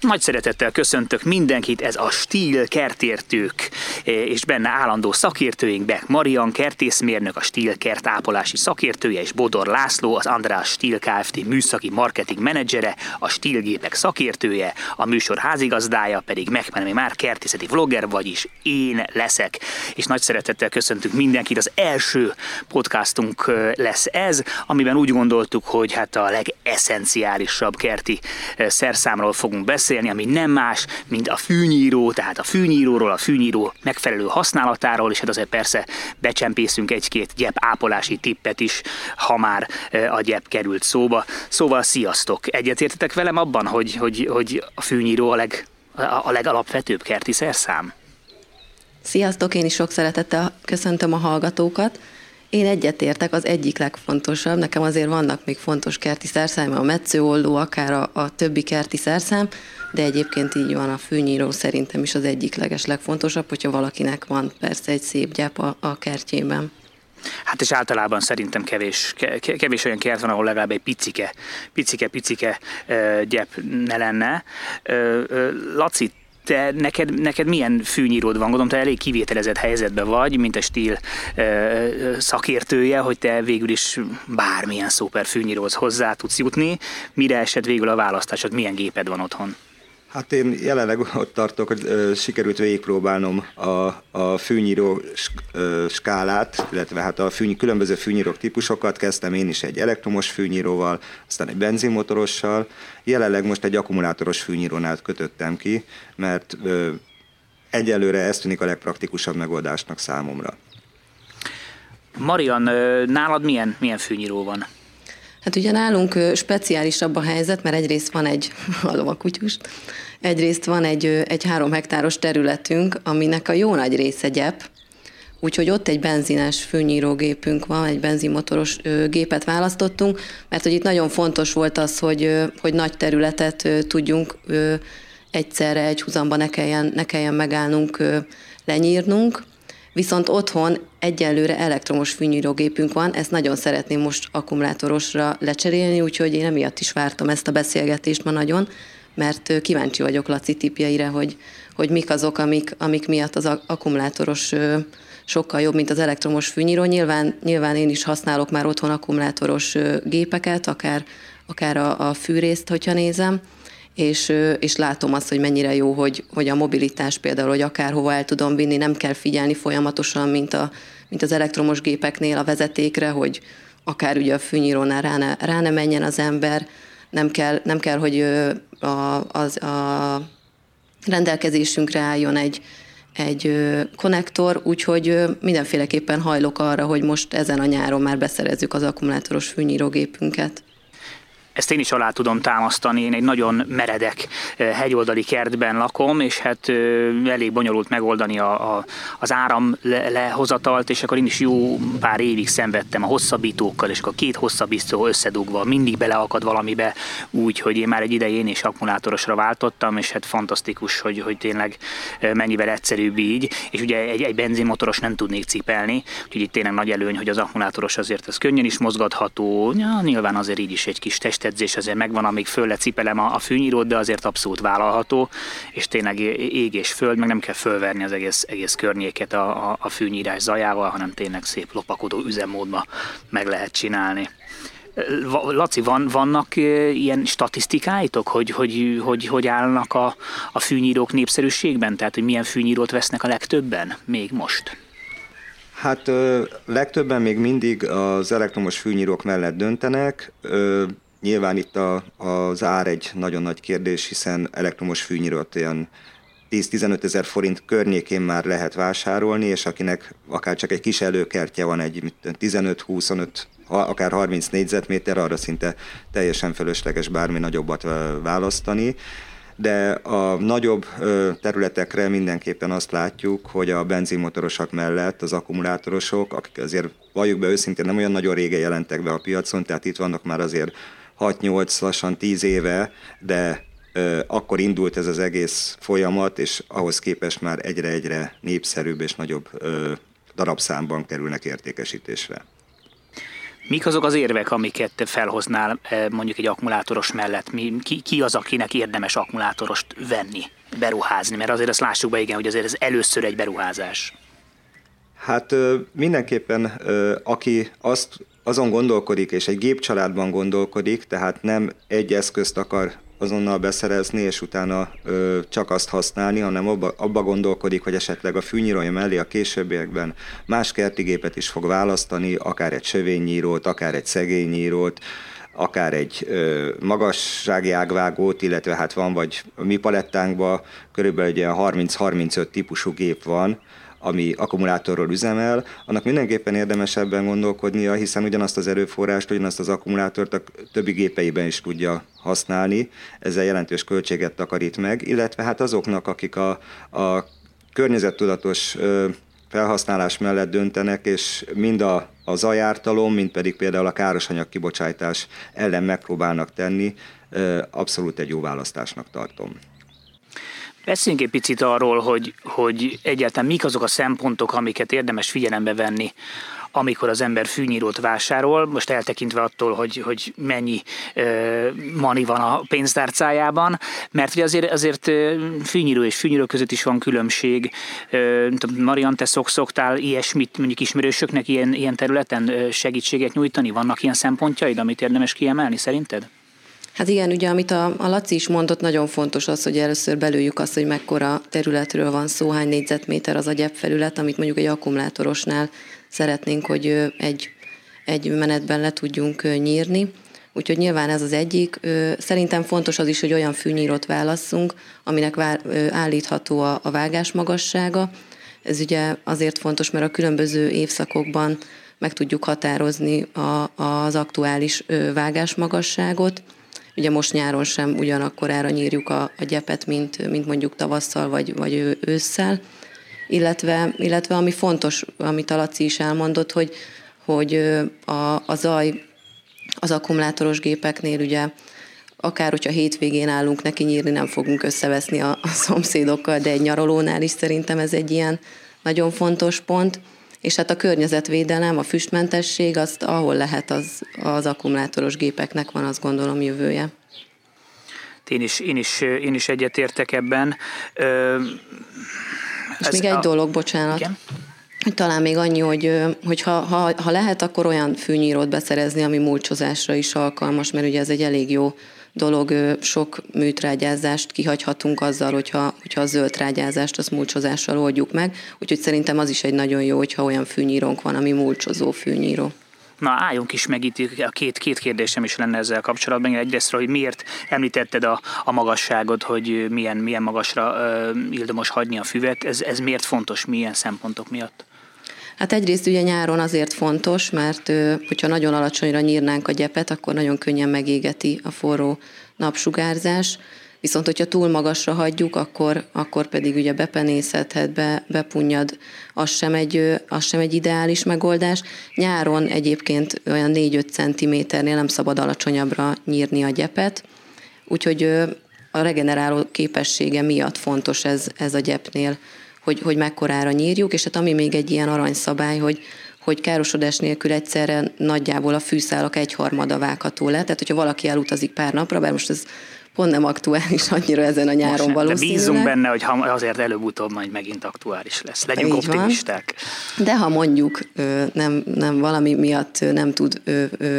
Nagy szeretettel köszöntök mindenkit, ez a Stíl kertértők, és benne állandó szakértőink, Beck Marian, kertészmérnök, a Stíl kertápolási szakértője, és Bodor László, az András Stíl Kft. műszaki marketing menedzsere, a stílgépek szakértője, a műsor házigazdája pedig megmenemi már kertészeti vlogger, vagyis én leszek. És nagy szeretettel köszöntünk mindenkit, az első podcastunk lesz ez, amiben úgy gondoltuk, hogy hát a legeszenciálisabb kerti szerszámról fogunk beszélni, ami nem más, mint a fűnyíró, tehát a fűnyíróról, a fűnyíró megfelelő használatáról, és hát azért persze becsempészünk egy-két gyep ápolási tippet is, ha már a gyep került szóba. Szóval sziasztok! Egyetértetek velem abban, hogy, hogy, hogy a fűnyíró a, leg, a legalapvetőbb kerti szerszám? Sziasztok, én is sok szeretettel köszöntöm a hallgatókat. Én egyetértek, az egyik legfontosabb. Nekem azért vannak még fontos kerti szerszám, a metszőoldó, akár a, a többi kerti szerszám, de egyébként így van, a fűnyíró szerintem is az egyik leges legfontosabb, hogyha valakinek van persze egy szép gyep a, a kertjében. Hát és általában szerintem kevés, kevés olyan kert van, ahol legalább egy picike, picike, picike gyep ne lenne. Laci, te, neked, neked milyen fűnyíród van? Gondolom, te elég kivételezett helyzetben vagy, mint a stíl ö, szakértője, hogy te végül is bármilyen szuper fűnyíróhoz hozzá tudsz jutni. Mire esett végül a választásod? Milyen géped van otthon? Hát én jelenleg ott tartok, hogy sikerült végigpróbálnom a, a fűnyíró skálát, illetve hát a fűny, különböző fűnyírók típusokat. Kezdtem én is egy elektromos fűnyíróval, aztán egy benzinmotorossal. Jelenleg most egy akkumulátoros fűnyírónál kötöttem ki, mert ö, egyelőre ez tűnik a legpraktikusabb megoldásnak számomra. Marian, nálad milyen, milyen fűnyíró van? Hát ugye nálunk speciálisabb a helyzet, mert egyrészt van egy, hallom a kutyust, egyrészt van egy, egy három hektáros területünk, aminek a jó nagy része gyep, Úgyhogy ott egy benzines fűnyírógépünk van, egy benzinmotoros gépet választottunk, mert hogy itt nagyon fontos volt az, hogy, hogy nagy területet tudjunk egyszerre egy huzamba ne kelljen, ne kelljen megállnunk, lenyírnunk, Viszont otthon egyelőre elektromos fűnyírógépünk van, ezt nagyon szeretném most akkumulátorosra lecserélni, úgyhogy én emiatt is vártam ezt a beszélgetést ma nagyon, mert kíváncsi vagyok Laci tipjeire, hogy, hogy mik azok, amik, amik miatt az akkumulátoros sokkal jobb, mint az elektromos fűnyíró. Nyilván, nyilván én is használok már otthon akkumulátoros gépeket, akár, akár a, a fűrészt, hogyha nézem, és, és látom azt, hogy mennyire jó, hogy, hogy a mobilitás például, hogy akárhova el tudom vinni, nem kell figyelni folyamatosan, mint, a, mint az elektromos gépeknél a vezetékre, hogy akár ugye a fűnyírónál rá ne, rá ne menjen az ember, nem kell, nem kell hogy a, az, a rendelkezésünkre álljon egy, egy konnektor, úgyhogy mindenféleképpen hajlok arra, hogy most ezen a nyáron már beszerezzük az akkumulátoros fűnyírógépünket. Ezt én is alá tudom támasztani, én egy nagyon meredek hegyoldali kertben lakom, és hát elég bonyolult megoldani a, a, az áram le, lehozatalt, és akkor én is jó pár évig szenvedtem a hosszabbítókkal, és akkor két hosszabbító összedugva, mindig beleakad valamibe, úgy, hogy én már egy idején is akkumulátorosra váltottam, és hát fantasztikus, hogy, hogy tényleg mennyivel egyszerűbb így, és ugye egy, egy benzinmotoros nem tudnék cipelni, úgyhogy itt tényleg nagy előny, hogy az akkumulátoros azért ez könnyen is mozgatható, ja, nyilván azért így is egy kis test edzés azért megvan, amíg föl lecipelem a, a fűnyírót, de azért abszolút vállalható, és tényleg ég és föld, meg nem kell fölverni az egész, egész környéket a, a, a fűnyírás zajával, hanem tényleg szép lopakodó üzemmódba meg lehet csinálni. Laci, van, vannak ilyen statisztikáitok, hogy hogy, hogy, hogy állnak a, a fűnyírók népszerűségben? Tehát, hogy milyen fűnyírót vesznek a legtöbben még most? Hát legtöbben még mindig az elektromos fűnyírók mellett döntenek. Nyilván itt a, az ár egy nagyon nagy kérdés, hiszen elektromos fűnyírót olyan 10-15 ezer forint környékén már lehet vásárolni, és akinek akár csak egy kis előkertje van, egy 15-25, akár 30 négyzetméter, arra szinte teljesen fölösleges bármi nagyobbat választani. De a nagyobb területekre mindenképpen azt látjuk, hogy a benzinmotorosak mellett az akkumulátorosok, akik azért valljuk be őszintén nem olyan nagyon régen jelentek be a piacon, tehát itt vannak már azért 6-8, lassan 10 éve, de akkor indult ez az egész folyamat, és ahhoz képest már egyre-egyre népszerűbb és nagyobb darabszámban kerülnek értékesítésre. Mik azok az érvek, amiket felhoznál mondjuk egy akkumulátoros mellett? Mi, ki, ki az, akinek érdemes akkumulátorost venni, beruházni? Mert azért azt lássuk be, igen, hogy azért ez először egy beruházás. Hát mindenképpen, aki azt azon gondolkodik, és egy gépcsaládban gondolkodik, tehát nem egy eszközt akar azonnal beszerezni, és utána ö, csak azt használni, hanem abba, abba gondolkodik, hogy esetleg a fűnyírója mellé a későbbiekben más kertigépet is fog választani, akár egy sövénynyírót, akár egy szegénynyírót, akár egy ö, magassági ágvágót, illetve hát van, vagy a mi palettánkban körülbelül egy 30-35 típusú gép van, ami akkumulátorról üzemel, annak mindenképpen érdemes ebben gondolkodnia, hiszen ugyanazt az erőforrást, ugyanazt az akkumulátort a többi gépeiben is tudja használni, ezzel jelentős költséget takarít meg, illetve hát azoknak, akik a, a környezettudatos felhasználás mellett döntenek, és mind a, a zajártalom, mind pedig például a károsanyag kibocsátás ellen megpróbálnak tenni, abszolút egy jó választásnak tartom. Beszéljünk egy picit arról, hogy, hogy egyáltalán mik azok a szempontok, amiket érdemes figyelembe venni amikor az ember fűnyírót vásárol, most eltekintve attól, hogy, hogy mennyi ö, mani van a pénztárcájában, mert ugye azért, azért fűnyíró és fűnyíró között is van különbség. Ö, Marian, te szok, szoktál ilyesmit mondjuk ismerősöknek ilyen, ilyen területen segítséget nyújtani? Vannak ilyen szempontjaid, amit érdemes kiemelni szerinted? Hát igen, ugye amit a, a Laci is mondott, nagyon fontos az, hogy először belőjük azt, hogy mekkora területről van szó, hány négyzetméter az a gyepfelület, amit mondjuk egy akkumulátorosnál szeretnénk, hogy egy, egy menetben le tudjunk nyírni. Úgyhogy nyilván ez az egyik. Szerintem fontos az is, hogy olyan fűnyírót válasszunk, aminek állítható a, vágás magassága. Ez ugye azért fontos, mert a különböző évszakokban meg tudjuk határozni a, az aktuális vágás magasságot, Ugye most nyáron sem ugyanakkor ára nyírjuk a, a gyepet, mint, mint mondjuk tavasszal vagy, vagy ősszel. Illetve, illetve ami fontos, amit a Laci is elmondott, hogy, hogy a, a zaj az akkumulátoros gépeknél ugye akár hogyha hétvégén állunk neki nyírni, nem fogunk összeveszni a, a szomszédokkal, de egy nyaralónál is szerintem ez egy ilyen nagyon fontos pont. És hát a környezetvédelem, a füstmentesség, azt ahol lehet, az, az akkumulátoros gépeknek van, azt gondolom jövője. Én is, én is, én is egyetértek ebben. Ö, és még egy a... dolog, bocsánat. Igen? Talán még annyi, hogy, hogy ha, ha, ha lehet, akkor olyan fűnyírót beszerezni, ami mulcsozásra is alkalmas, mert ugye ez egy elég jó dolog, sok műtrágyázást kihagyhatunk azzal, hogyha, hogyha a zöld trágyázást az mulcsozással oldjuk meg, úgyhogy szerintem az is egy nagyon jó, hogyha olyan fűnyírónk van, ami mulcsozó fűnyíró. Na, álljunk is meg itt, a két, két kérdésem is lenne ezzel kapcsolatban. Egyrészt, hogy miért említetted a, a magasságot, hogy milyen, milyen magasra uh, ildomos hagyni a füvet, ez, ez miért fontos, milyen szempontok miatt? Hát egyrészt ugye nyáron azért fontos, mert hogyha nagyon alacsonyra nyírnánk a gyepet, akkor nagyon könnyen megégeti a forró napsugárzás. Viszont, hogyha túl magasra hagyjuk, akkor, akkor pedig ugye bepenészedhet, be, bepunnyad, az sem, egy, az sem egy ideális megoldás. Nyáron egyébként olyan 4-5 cm-nél nem szabad alacsonyabbra nyírni a gyepet, úgyhogy a regeneráló képessége miatt fontos ez, ez a gyepnél hogy, hogy mekkorára nyírjuk, és hát ami még egy ilyen aranyszabály, hogy, hogy károsodás nélkül egyszerre nagyjából a fűszálak egyharmada vágható le. Tehát, hogyha valaki elutazik pár napra, bár most ez pont nem aktuális annyira ezen a nyáron valószínűleg. De bízunk benne, hogy azért előbb-utóbb majd megint aktuális lesz. Legyünk Így optimisták. Van. De ha mondjuk nem, nem valami miatt nem tud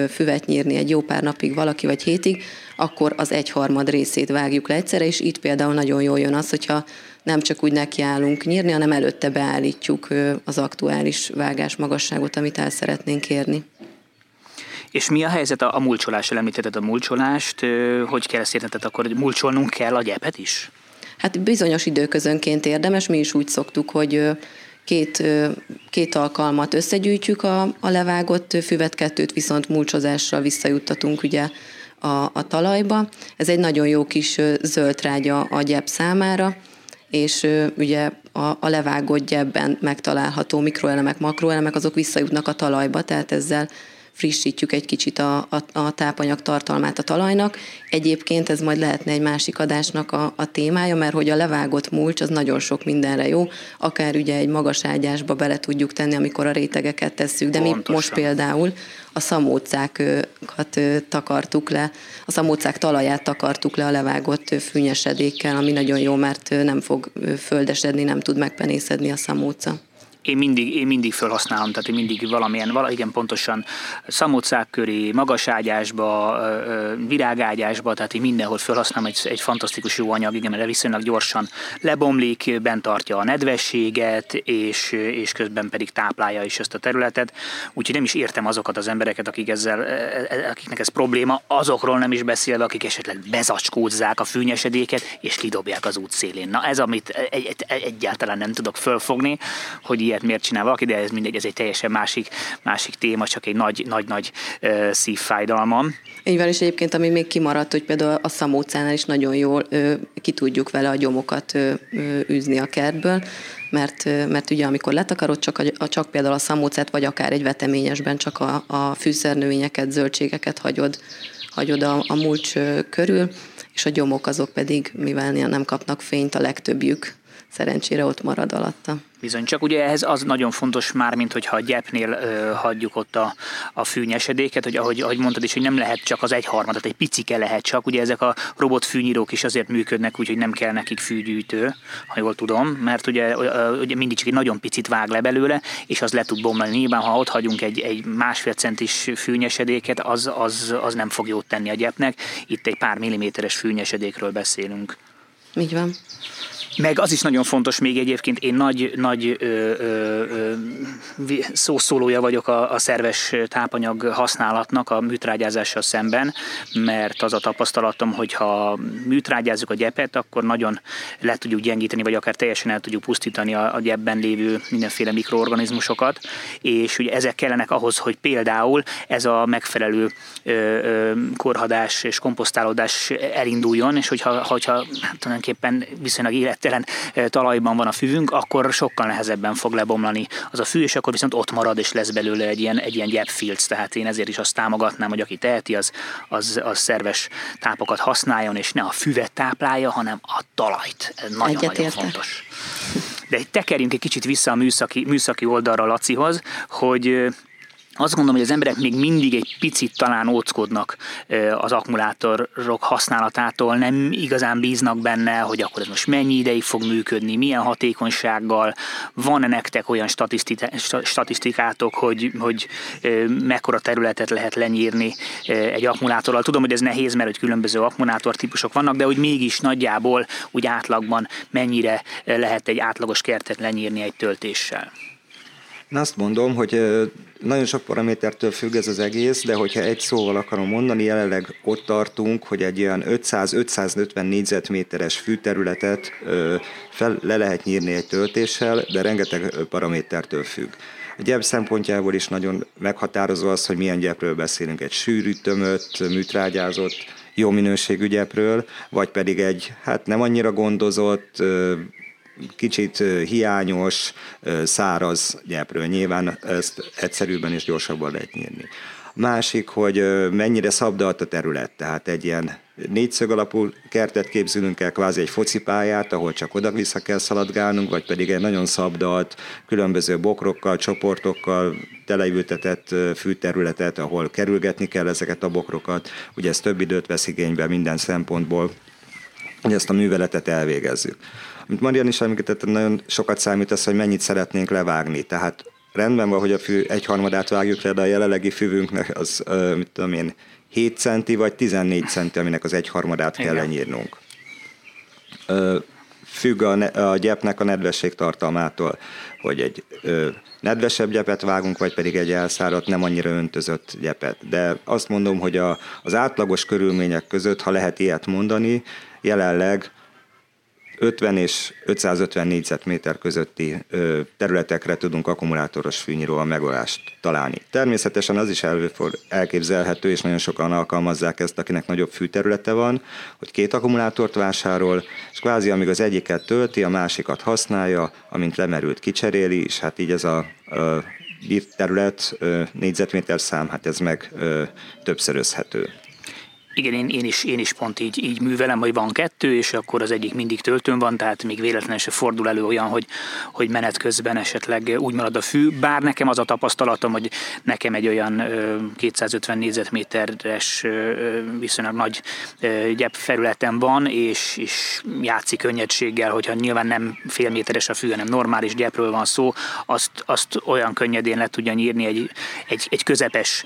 füvet nyírni egy jó pár napig valaki, vagy hétig, akkor az egyharmad részét vágjuk le egyszerre, és itt például nagyon jól jön az, hogyha nem csak úgy nekiállunk nyírni, hanem előtte beállítjuk az aktuális vágás magasságot, amit el szeretnénk érni. És mi a helyzet a, a mulcsolással? Említetted a mulcsolást, hogy kell ezt érteted, akkor mulcsolnunk kell a gyepet is? Hát bizonyos időközönként érdemes, mi is úgy szoktuk, hogy két, két alkalmat összegyűjtjük a, a levágott füvet, kettőt viszont mulcsozásra visszajuttatunk ugye a, a talajba. Ez egy nagyon jó kis zöld trágya a gyep számára, és ugye a, a levágott gyebben megtalálható mikroelemek, makroelemek, azok visszajutnak a talajba, tehát ezzel frissítjük egy kicsit a, a, a tápanyag tartalmát a talajnak. Egyébként ez majd lehetne egy másik adásnak a, a témája, mert hogy a levágott mulcs az nagyon sok mindenre jó, akár ugye egy magas ágyásba bele tudjuk tenni, amikor a rétegeket tesszük, de Pontosan. mi most például a szamócákat takartuk le, a szamócák talaját takartuk le a levágott fűnyesedékkel, ami nagyon jó, mert nem fog földesedni, nem tud megpenészedni a szamóca én mindig, én mindig felhasználom, tehát én mindig valamilyen, vala, igen pontosan szamocák köré, magas ágyásba, virágágyásba, tehát én mindenhol felhasználom egy, egy fantasztikus jó anyag, igen, mert viszonylag gyorsan lebomlik, bent tartja a nedvességet, és, és közben pedig táplálja is ezt a területet. Úgyhogy nem is értem azokat az embereket, akik ezzel, e, e, akiknek ez probléma, azokról nem is beszélve, akik esetleg bezacskózzák a fűnyesedéket, és kidobják az út szélén. Na ez, amit egy, egy, egyáltalán nem tudok fölfogni, hogy ilyet miért csinál valaki, de ez mindegy, ez egy teljesen másik, másik téma, csak egy nagy-nagy uh, szívfájdalmam. Így van, és egyébként ami még kimaradt, hogy például a szamócánál is nagyon jól ö, ki tudjuk vele a gyomokat ö, ö, űzni a kertből, mert, mert ugye amikor letakarod csak, a, csak például a szamócát, vagy akár egy veteményesben csak a, a fűszernövényeket, zöldségeket hagyod, hagyod a, a mulcs körül, és a gyomok azok pedig, mivel nem kapnak fényt, a legtöbbjük szerencsére ott marad alatta. Bizony, csak ugye ehhez az nagyon fontos már, mint hogyha a gyepnél ö, hagyjuk ott a, a fűnyesedéket, hogy ahogy, ahogy mondtad is, hogy nem lehet csak az egyharmadat, egy picike lehet csak, ugye ezek a robot fűnyírók is azért működnek, úgyhogy nem kell nekik fűgyűjtő, ha jól tudom, mert ugye, ugye mindig csak egy nagyon picit vág le belőle, és az le tud bomlani. Nyilván, ha ott hagyunk egy, egy másfél centis fűnyesedéket, az, az, az nem fog jót tenni a gyepnek. Itt egy pár milliméteres fűnyesedékről beszélünk. Így van. Meg az is nagyon fontos még egyébként, én nagy, nagy ö, ö, ö, szószólója vagyok a, a szerves tápanyag használatnak a műtrágyázással szemben, mert az a tapasztalatom, hogy ha műtrágyázzuk a gyepet, akkor nagyon le tudjuk gyengíteni, vagy akár teljesen el tudjuk pusztítani a, a gyepben lévő mindenféle mikroorganizmusokat, és ugye ezek kellenek ahhoz, hogy például ez a megfelelő ö, ö, korhadás és komposztálódás elinduljon, és hogyha, hogyha hát tulajdonképpen viszonylag élet víztelen talajban van a füvünk, akkor sokkal nehezebben fog lebomlani az a fű, és akkor viszont ott marad, és lesz belőle egy ilyen, egy ilyen gyepfilc. Tehát én ezért is azt támogatnám, hogy aki teheti, az, az, az szerves tápokat használjon, és ne a füvet táplálja, hanem a talajt. Ez nagyon-nagyon fontos. De tekerjünk egy kicsit vissza a műszaki, műszaki oldalra Lacihoz, hogy azt gondolom, hogy az emberek még mindig egy picit talán óckodnak az akkumulátorok használatától, nem igazán bíznak benne, hogy akkor ez most mennyi ideig fog működni, milyen hatékonysággal, van-e nektek olyan statisztikátok, hogy, hogy mekkora területet lehet lenyírni egy akkumulátorral. Tudom, hogy ez nehéz, mert hogy különböző akkumulátor típusok vannak, de hogy mégis nagyjából úgy átlagban mennyire lehet egy átlagos kertet lenyírni egy töltéssel. Én azt mondom, hogy nagyon sok paramétertől függ ez az egész, de hogyha egy szóval akarom mondani, jelenleg ott tartunk, hogy egy olyan 500-550 négyzetméteres fűterületet fel, le lehet nyírni egy töltéssel, de rengeteg paramétertől függ. A gyep szempontjából is nagyon meghatározó az, hogy milyen gyepről beszélünk. Egy sűrű, tömött, műtrágyázott, jó minőségű gyepről, vagy pedig egy hát nem annyira gondozott, kicsit hiányos, száraz gyepről. Nyilván ezt egyszerűbben és gyorsabban lehet nyírni. Másik, hogy mennyire szabdalt a terület, tehát egy ilyen négyszög alapú kertet képzülünk el, kvázi egy focipályát, ahol csak oda-vissza kell szaladgálnunk, vagy pedig egy nagyon szabdalt, különböző bokrokkal, csoportokkal teleültetett fűterületet, ahol kerülgetni kell ezeket a bokrokat. Ugye ez több időt vesz igénybe minden szempontból, hogy ezt a műveletet elvégezzük. Mint Marian is említette, nagyon sokat számít az, hogy mennyit szeretnénk levágni. Tehát rendben van, hogy a fű egyharmadát vágjuk le, de a jelenlegi füvünknek az, mit tudom én, 7 centi vagy 14 centi, aminek az egyharmadát kell lenyírnunk. Függ a, a gyepnek a nedvesség tartalmától, hogy egy ö, nedvesebb gyepet vágunk, vagy pedig egy elszáradt, nem annyira öntözött gyepet. De azt mondom, hogy a, az átlagos körülmények között, ha lehet ilyet mondani, jelenleg 50 és 550 négyzetméter közötti területekre tudunk akkumulátoros fűnyíróval megoldást találni. Természetesen az is elképzelhető, és nagyon sokan alkalmazzák ezt, akinek nagyobb fűterülete van, hogy két akkumulátort vásárol, és kvázi amíg az egyiket tölti, a másikat használja, amint lemerült kicseréli, és hát így ez a, a terület, négyzetméter szám, hát ez meg többszörözhető. Igen, én, én, is, én is pont így, így művelem, hogy van kettő, és akkor az egyik mindig töltőn van, tehát még véletlenül se fordul elő olyan, hogy, hogy menet közben esetleg úgy marad a fű. Bár nekem az a tapasztalatom, hogy nekem egy olyan 250 négyzetméteres viszonylag nagy gyep felületen van, és, és játszik könnyedséggel, hogyha nyilván nem félméteres a fű, hanem normális gyepről van szó, azt, azt olyan könnyedén le tudja nyírni egy, egy, egy közepes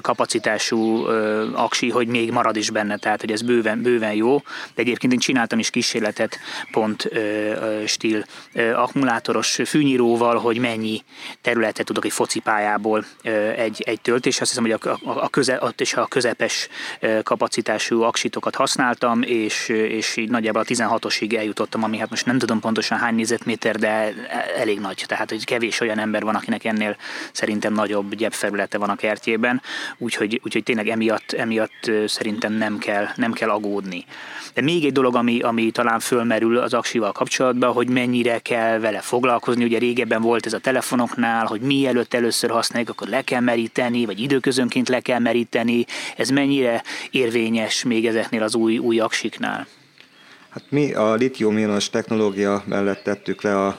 kapacitású aksi, hogy még marad is benne, tehát hogy ez bőven, bőven jó. De egyébként én csináltam is kísérletet pont ö, ö, stíl ö, akkumulátoros fűnyíróval, hogy mennyi területet tudok egy focipályából ö, egy, egy töltés. Azt hiszem, hogy a, a, a, köze, ott is a közepes ö, kapacitású aksitokat használtam, és, és így nagyjából a 16-osig eljutottam, ami hát most nem tudom pontosan hány négyzetméter, de elég nagy. Tehát, hogy kevés olyan ember van, akinek ennél szerintem nagyobb gyepfelülete van a kertjében. Úgyhogy, úgyhogy tényleg emiatt, emiatt szerintem nem kell, nem kell agódni. De még egy dolog, ami, ami talán fölmerül az aksival kapcsolatban, hogy mennyire kell vele foglalkozni. Ugye régebben volt ez a telefonoknál, hogy mielőtt először használjuk, akkor le kell meríteni, vagy időközönként le kell meríteni. Ez mennyire érvényes még ezeknél az új, új aksiknál? Hát mi a litium technológia mellett tettük le a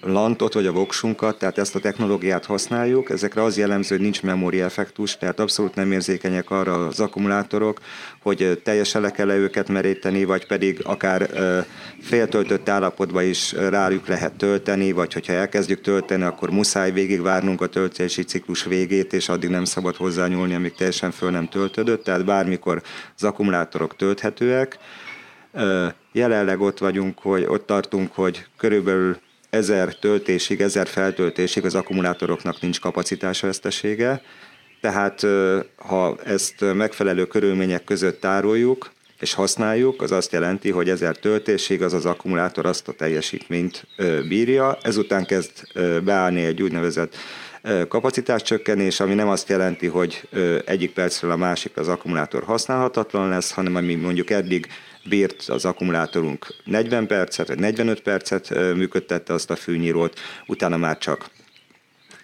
lantot vagy a voksunkat, tehát ezt a technológiát használjuk. Ezekre az jellemző, hogy nincs memóriaeffektus, tehát abszolút nem érzékenyek arra az akkumulátorok, hogy teljesen le kell őket meríteni, vagy pedig akár féltöltött állapotban is rájuk lehet tölteni, vagy hogyha elkezdjük tölteni, akkor muszáj végigvárnunk a töltési ciklus végét, és addig nem szabad hozzányúlni, amíg teljesen föl nem töltődött, tehát bármikor az akkumulátorok tölthetőek. Jelenleg ott vagyunk, hogy ott tartunk, hogy körülbelül ezer töltésig, ezer feltöltésig az akkumulátoroknak nincs kapacitása vesztesége, tehát ha ezt megfelelő körülmények között tároljuk, és használjuk, az azt jelenti, hogy ezer töltésig az az akkumulátor azt a teljesítményt bírja. Ezután kezd beállni egy úgynevezett kapacitáscsökkenés, ami nem azt jelenti, hogy egyik percről a másik az akkumulátor használhatatlan lesz, hanem ami mondjuk eddig bírt az akkumulátorunk 40 percet, vagy 45 percet működtette azt a fűnyírót, utána már csak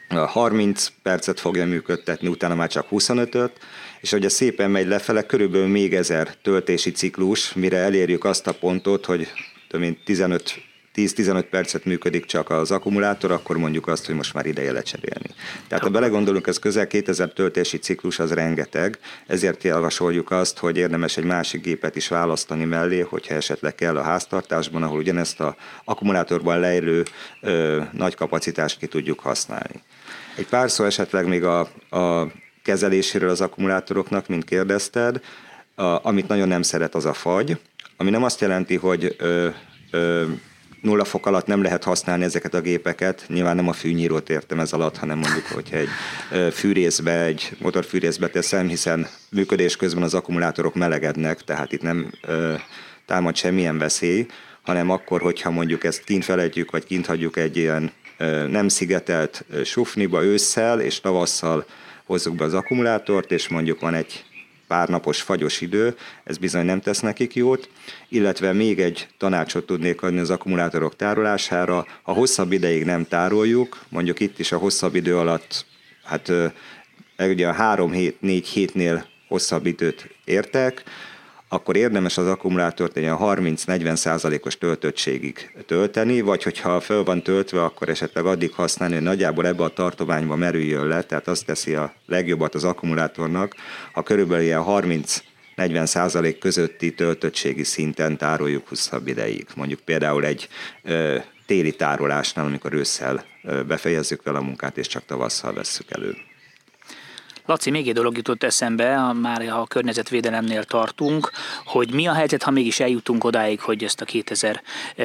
30 percet fogja működtetni, utána már csak 25-öt, és ugye szépen megy lefele, körülbelül még ezer töltési ciklus, mire elérjük azt a pontot, hogy több mint 15 10-15 percet működik csak az akkumulátor, akkor mondjuk azt, hogy most már ideje lecserélni. Tehát ha belegondolunk, ez közel 2000 töltési ciklus, az rengeteg, ezért javasoljuk azt, hogy érdemes egy másik gépet is választani mellé, hogyha esetleg kell a háztartásban, ahol ugyanezt a akkumulátorban lejlő ö, nagy kapacitást ki tudjuk használni. Egy pár szó esetleg még a, a kezeléséről az akkumulátoroknak, mint kérdezted, a, amit nagyon nem szeret, az a fagy, ami nem azt jelenti, hogy ö, ö, nulla fok alatt nem lehet használni ezeket a gépeket. Nyilván nem a fűnyírót értem ez alatt, hanem mondjuk, hogyha egy fűrészbe, egy motorfűrészbe teszem, hiszen működés közben az akkumulátorok melegednek, tehát itt nem támad semmilyen veszély, hanem akkor, hogyha mondjuk ezt kint feledjük, vagy kint hagyjuk egy ilyen nem szigetelt sufniba ősszel, és tavasszal hozzuk be az akkumulátort, és mondjuk van egy pár napos fagyos idő, ez bizony nem tesz nekik jót, illetve még egy tanácsot tudnék adni az akkumulátorok tárolására, ha hosszabb ideig nem tároljuk, mondjuk itt is a hosszabb idő alatt, hát ugye a 3 hét, 4 hétnél hosszabb időt értek, akkor érdemes az akkumulátort egy 30-40 százalékos töltöttségig tölteni, vagy hogyha föl van töltve, akkor esetleg addig használni, hogy nagyjából ebbe a tartományba merüljön le, tehát azt teszi a legjobbat az akkumulátornak, ha körülbelül ilyen 30 40 százalék közötti töltöttségi szinten tároljuk hosszabb ideig. Mondjuk például egy ö, téli tárolásnál, amikor ősszel ö, befejezzük vele a munkát, és csak tavasszal vesszük elő. Laci, még egy dolog jutott eszembe, már ha a környezetvédelemnél tartunk, hogy mi a helyzet, ha mégis eljutunk odáig, hogy ezt a 2000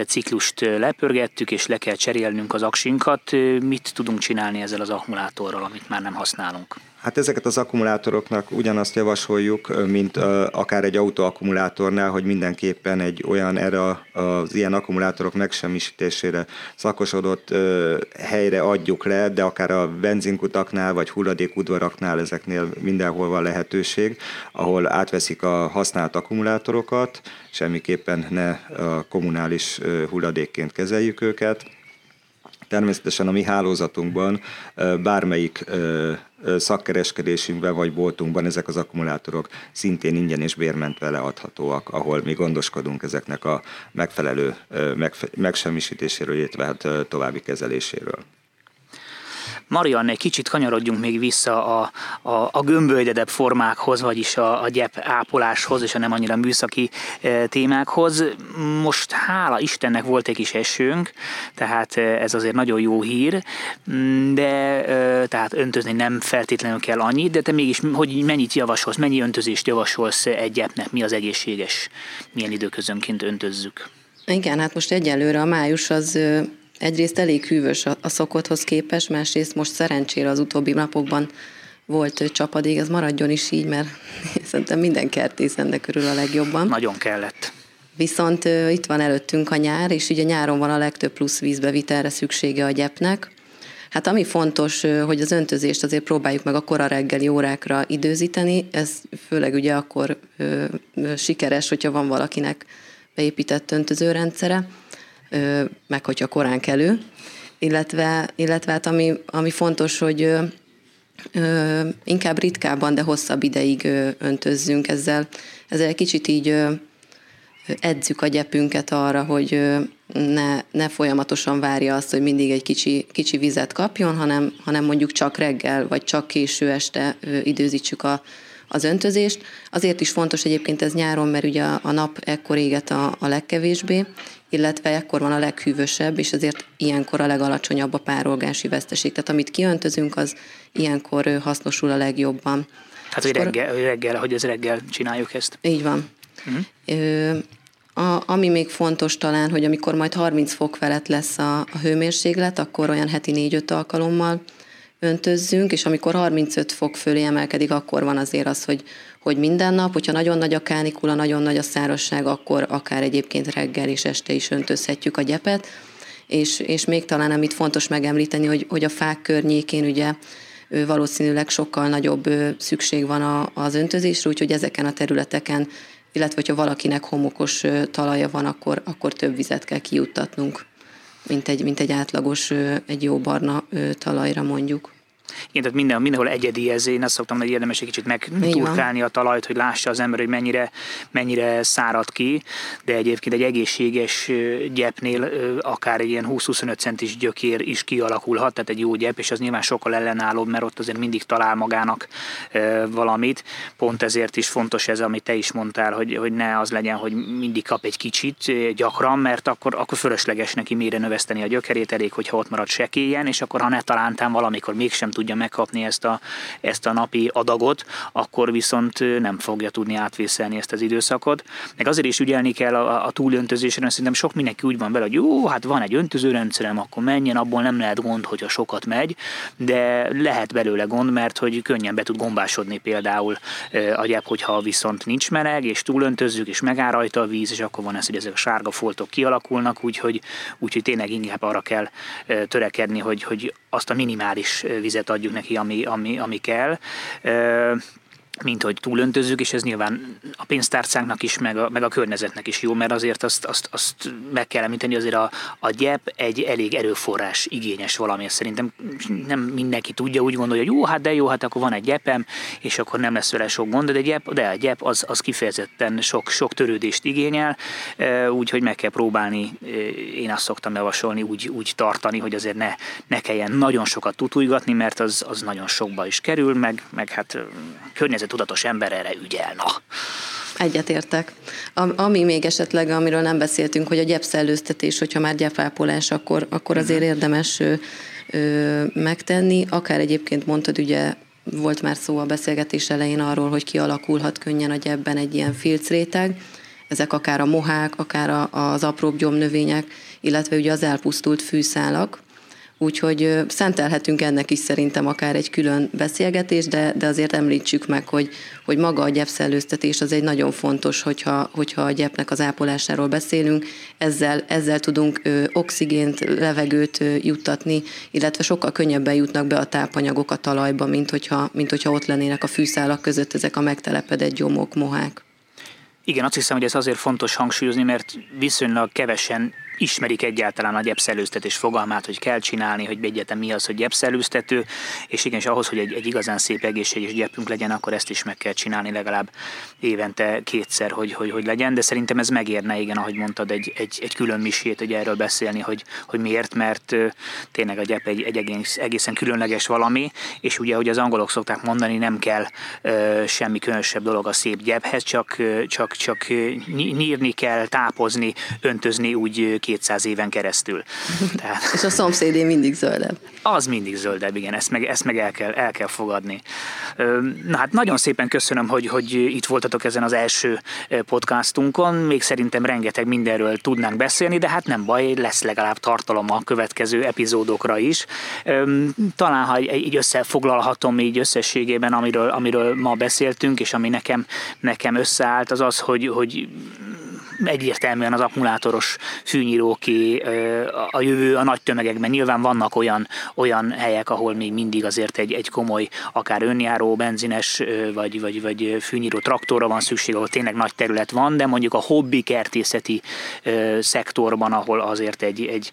ciklust lepörgettük, és le kell cserélnünk az aksinkat, mit tudunk csinálni ezzel az akkumulátorral, amit már nem használunk? Hát ezeket az akkumulátoroknak ugyanazt javasoljuk, mint akár egy autóakkumulátornál, hogy mindenképpen egy olyan erre az ilyen akkumulátorok megsemmisítésére szakosodott helyre adjuk le, de akár a benzinkutaknál vagy hulladékudvaraknál ezeknél mindenhol van lehetőség, ahol átveszik a használt akkumulátorokat, semmiképpen ne kommunális hulladékként kezeljük őket Természetesen a mi hálózatunkban bármelyik szakkereskedésünkben vagy boltunkban ezek az akkumulátorok szintén ingyen és bérmentve leadhatóak, ahol mi gondoskodunk ezeknek a megfelelő megsemmisítéséről, illetve hát további kezeléséről. Marian, egy kicsit kanyarodjunk még vissza a, a, a gömbölydedebb formákhoz, vagyis a, a gyep ápoláshoz, és a nem annyira műszaki e, témákhoz. Most hála Istennek volt egy kis esőnk, tehát e, ez azért nagyon jó hír, de e, tehát öntözni nem feltétlenül kell annyit, de te mégis hogy mennyit javasolsz, mennyi öntözést javasolsz egy gyepnek, mi az egészséges, milyen időközönként öntözzük? Igen, hát most egyelőre a május az egyrészt elég hűvös a, a szokotthoz képest, másrészt most szerencsére az utóbbi napokban volt csapadék, ez maradjon is így, mert szerintem minden kertész ennek körül a legjobban. Nagyon kellett. Viszont uh, itt van előttünk a nyár, és ugye nyáron van a legtöbb plusz vízbevitelre szüksége a gyepnek. Hát ami fontos, hogy az öntözést azért próbáljuk meg a kora reggeli órákra időzíteni, ez főleg ugye akkor ö, sikeres, hogyha van valakinek beépített öntözőrendszere meg hogyha korán kelő, illetve, illetve hát ami, ami fontos, hogy inkább ritkábban, de hosszabb ideig öntözzünk ezzel. Ezzel egy kicsit így edzük a gyepünket arra, hogy ne, ne folyamatosan várja azt, hogy mindig egy kicsi, kicsi vizet kapjon, hanem, hanem mondjuk csak reggel, vagy csak késő este ö, időzítsük a, az öntözést. Azért is fontos egyébként ez nyáron, mert ugye a, a nap ekkor éget a, a legkevésbé, illetve ekkor van a leghűvösebb, és ezért ilyenkor a legalacsonyabb a párolgási veszteség. Tehát amit kiöntözünk, az ilyenkor hasznosul a legjobban. Hát, hogy reggel, reggel, hogy ez reggel csináljuk ezt. Így van. Uh-huh. Ö, a, ami még fontos talán, hogy amikor majd 30 fok felett lesz a, a hőmérséklet, akkor olyan heti 4-5 alkalommal öntözzünk, és amikor 35 fok fölé emelkedik, akkor van azért az, hogy, hogy minden nap, hogyha nagyon nagy a kánikula, nagyon nagy a szárazság, akkor akár egyébként reggel és este is öntözhetjük a gyepet. És, és még talán amit fontos megemlíteni, hogy, hogy a fák környékén ugye valószínűleg sokkal nagyobb szükség van a, az öntözésre, úgyhogy ezeken a területeken, illetve hogyha valakinek homokos talaja van, akkor, akkor több vizet kell kijuttatnunk, mint egy, mint egy átlagos, egy jó barna talajra mondjuk. Igen, tehát minden, mindenhol egyedi ez. Én azt szoktam, hogy érdemes egy kicsit megturkálni a talajt, hogy lássa az ember, hogy mennyire, mennyire szárad ki, de egyébként egy egészséges gyepnél akár egy ilyen 20-25 centis gyökér is kialakulhat, tehát egy jó gyep, és az nyilván sokkal ellenállóbb, mert ott azért mindig talál magának valamit. Pont ezért is fontos ez, amit te is mondtál, hogy, hogy ne az legyen, hogy mindig kap egy kicsit gyakran, mert akkor, akkor fölösleges neki mélyre növeszteni a gyökerét, elég, hogyha ott marad sekélyen, és akkor ha ne talántán valamikor mégsem tudja megkapni ezt a, ezt a napi adagot, akkor viszont nem fogja tudni átvészelni ezt az időszakot. Meg azért is ügyelni kell a, a túlöntözésre, mert szerintem sok mindenki úgy van vele, hogy jó, hát van egy öntözőrendszerem, akkor menjen, abból nem lehet gond, hogyha sokat megy, de lehet belőle gond, mert hogy könnyen be tud gombásodni például a gyep, hogyha viszont nincs meleg, és túlöntözzük, és megáll rajta a víz, és akkor van ez, hogy ezek a sárga foltok kialakulnak, úgyhogy, úgyhogy tényleg inkább arra kell törekedni, hogy, hogy azt a minimális vizet adjuk neki, ami, ami, ami kell mint hogy túlöntözzük, és ez nyilván a pénztárcánknak is, meg a, meg a környezetnek is jó, mert azért azt, azt, azt meg kell említeni, azért a, a gyep egy elég erőforrás igényes valami, szerintem nem mindenki tudja, úgy gondolja, hogy jó, hát de jó, hát akkor van egy gyepem, és akkor nem lesz vele sok gond, de, gyep, de a gyep az, az kifejezetten sok, sok törődést igényel, úgyhogy meg kell próbálni, én azt szoktam javasolni, úgy, úgy tartani, hogy azért ne, ne kelljen nagyon sokat tutújgatni, mert az, az nagyon sokba is kerül, meg, meg hát környezet tudatos ember erre ügyel. Na. Egyetértek. Ami még esetleg, amiről nem beszéltünk, hogy a gyepszellőztetés, hogyha már gyepápolás, akkor, akkor azért mhm. érdemes ö, ö, megtenni. Akár egyébként mondtad, ugye volt már szó a beszélgetés elején arról, hogy kialakulhat könnyen a gyepben egy ilyen filcréteg, ezek akár a mohák, akár a, az apróbb gyomnövények, illetve ugye az elpusztult fűszálak, Úgyhogy szentelhetünk ennek is szerintem akár egy külön beszélgetés, de, de azért említsük meg, hogy, hogy maga a gyepszellőztetés az egy nagyon fontos, hogyha, hogyha a gyepnek az ápolásáról beszélünk. Ezzel, ezzel tudunk ö, oxigént, levegőt ö, juttatni, illetve sokkal könnyebben jutnak be a tápanyagok a talajba, mint hogyha, mint hogyha ott lennének a fűszálak között ezek a megtelepedett gyomok, mohák. Igen, azt hiszem, hogy ez azért fontos hangsúlyozni, mert viszonylag kevesen ismerik egyáltalán a gyepszelőztetés fogalmát, hogy kell csinálni, hogy egyetem mi az, hogy gyepszelőztető, és igen, és ahhoz, hogy egy, egy igazán szép egészséges gyepünk legyen, akkor ezt is meg kell csinálni legalább évente kétszer, hogy, hogy, hogy legyen, de szerintem ez megérne, igen, ahogy mondtad, egy, egy, egy külön misét, hogy erről beszélni, hogy, hogy miért, mert tényleg a gyep egy, egy egész, egészen különleges valami, és ugye, hogy az angolok szokták mondani, nem kell ö, semmi különösebb dolog a szép gyephez, csak, csak, csak nyírni kell, tápozni, öntözni úgy 200 éven keresztül. Tehát, és a szomszédé mindig zöldebb. Az mindig zöldebb, igen, ezt meg, ezt meg el, kell, el kell fogadni. Na hát nagyon szépen köszönöm, hogy, hogy itt voltatok ezen az első podcastunkon. Még szerintem rengeteg mindenről tudnánk beszélni, de hát nem baj, lesz legalább tartalom a következő epizódokra is. Talán, ha így összefoglalhatom így összességében, amiről, amiről ma beszéltünk, és ami nekem, nekem összeállt, az az, hogy, hogy egyértelműen az akkumulátoros fűnyíróké a jövő a nagy tömegekben. Nyilván vannak olyan, olyan helyek, ahol még mindig azért egy, egy komoly, akár önjáró, benzines vagy, vagy, vagy fűnyíró traktorra van szükség, ahol tényleg nagy terület van, de mondjuk a hobbi kertészeti szektorban, ahol azért egy, egy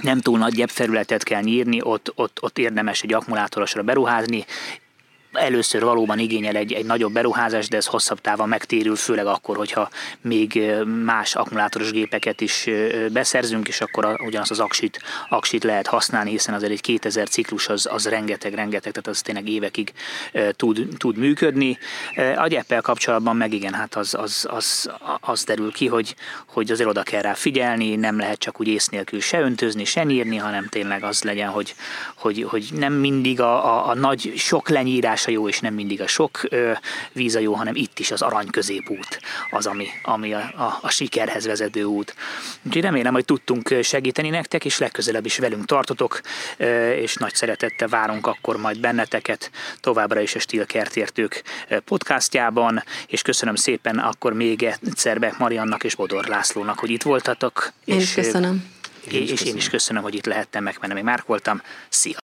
nem túl nagy felületet kell nyírni, ott, ott, ott érdemes egy akkumulátorosra beruházni, először valóban igényel egy, egy nagyobb beruházás, de ez hosszabb távon megtérül, főleg akkor, hogyha még más akkumulátoros gépeket is beszerzünk, és akkor ugyanaz az aksit, aksit lehet használni, hiszen azért egy 2000 ciklus az, az rengeteg, rengeteg, tehát az tényleg évekig tud, tud működni. A gyeppel kapcsolatban meg igen, hát az, az, az, az derül ki, hogy, hogy azért oda kell rá figyelni, nem lehet csak úgy ész nélkül se öntözni, se nyírni, hanem tényleg az legyen, hogy, hogy, hogy nem mindig a, a, a nagy sok lenyírás a jó, és nem mindig a sok víz a jó, hanem itt is az arany középút az, ami, ami a, a, a sikerhez vezető út. Úgyhogy remélem, hogy tudtunk segíteni nektek, és legközelebb is velünk tartotok, és nagy szeretettel várunk akkor majd benneteket továbbra is a Stil Kertértők podcastjában, és köszönöm szépen akkor még egyszer be Mariannak és Bodor Lászlónak, hogy itt voltatok. Én és, köszönöm. És, és én is köszönöm, hogy itt lehettem, meg mert még Márk voltam. Szia!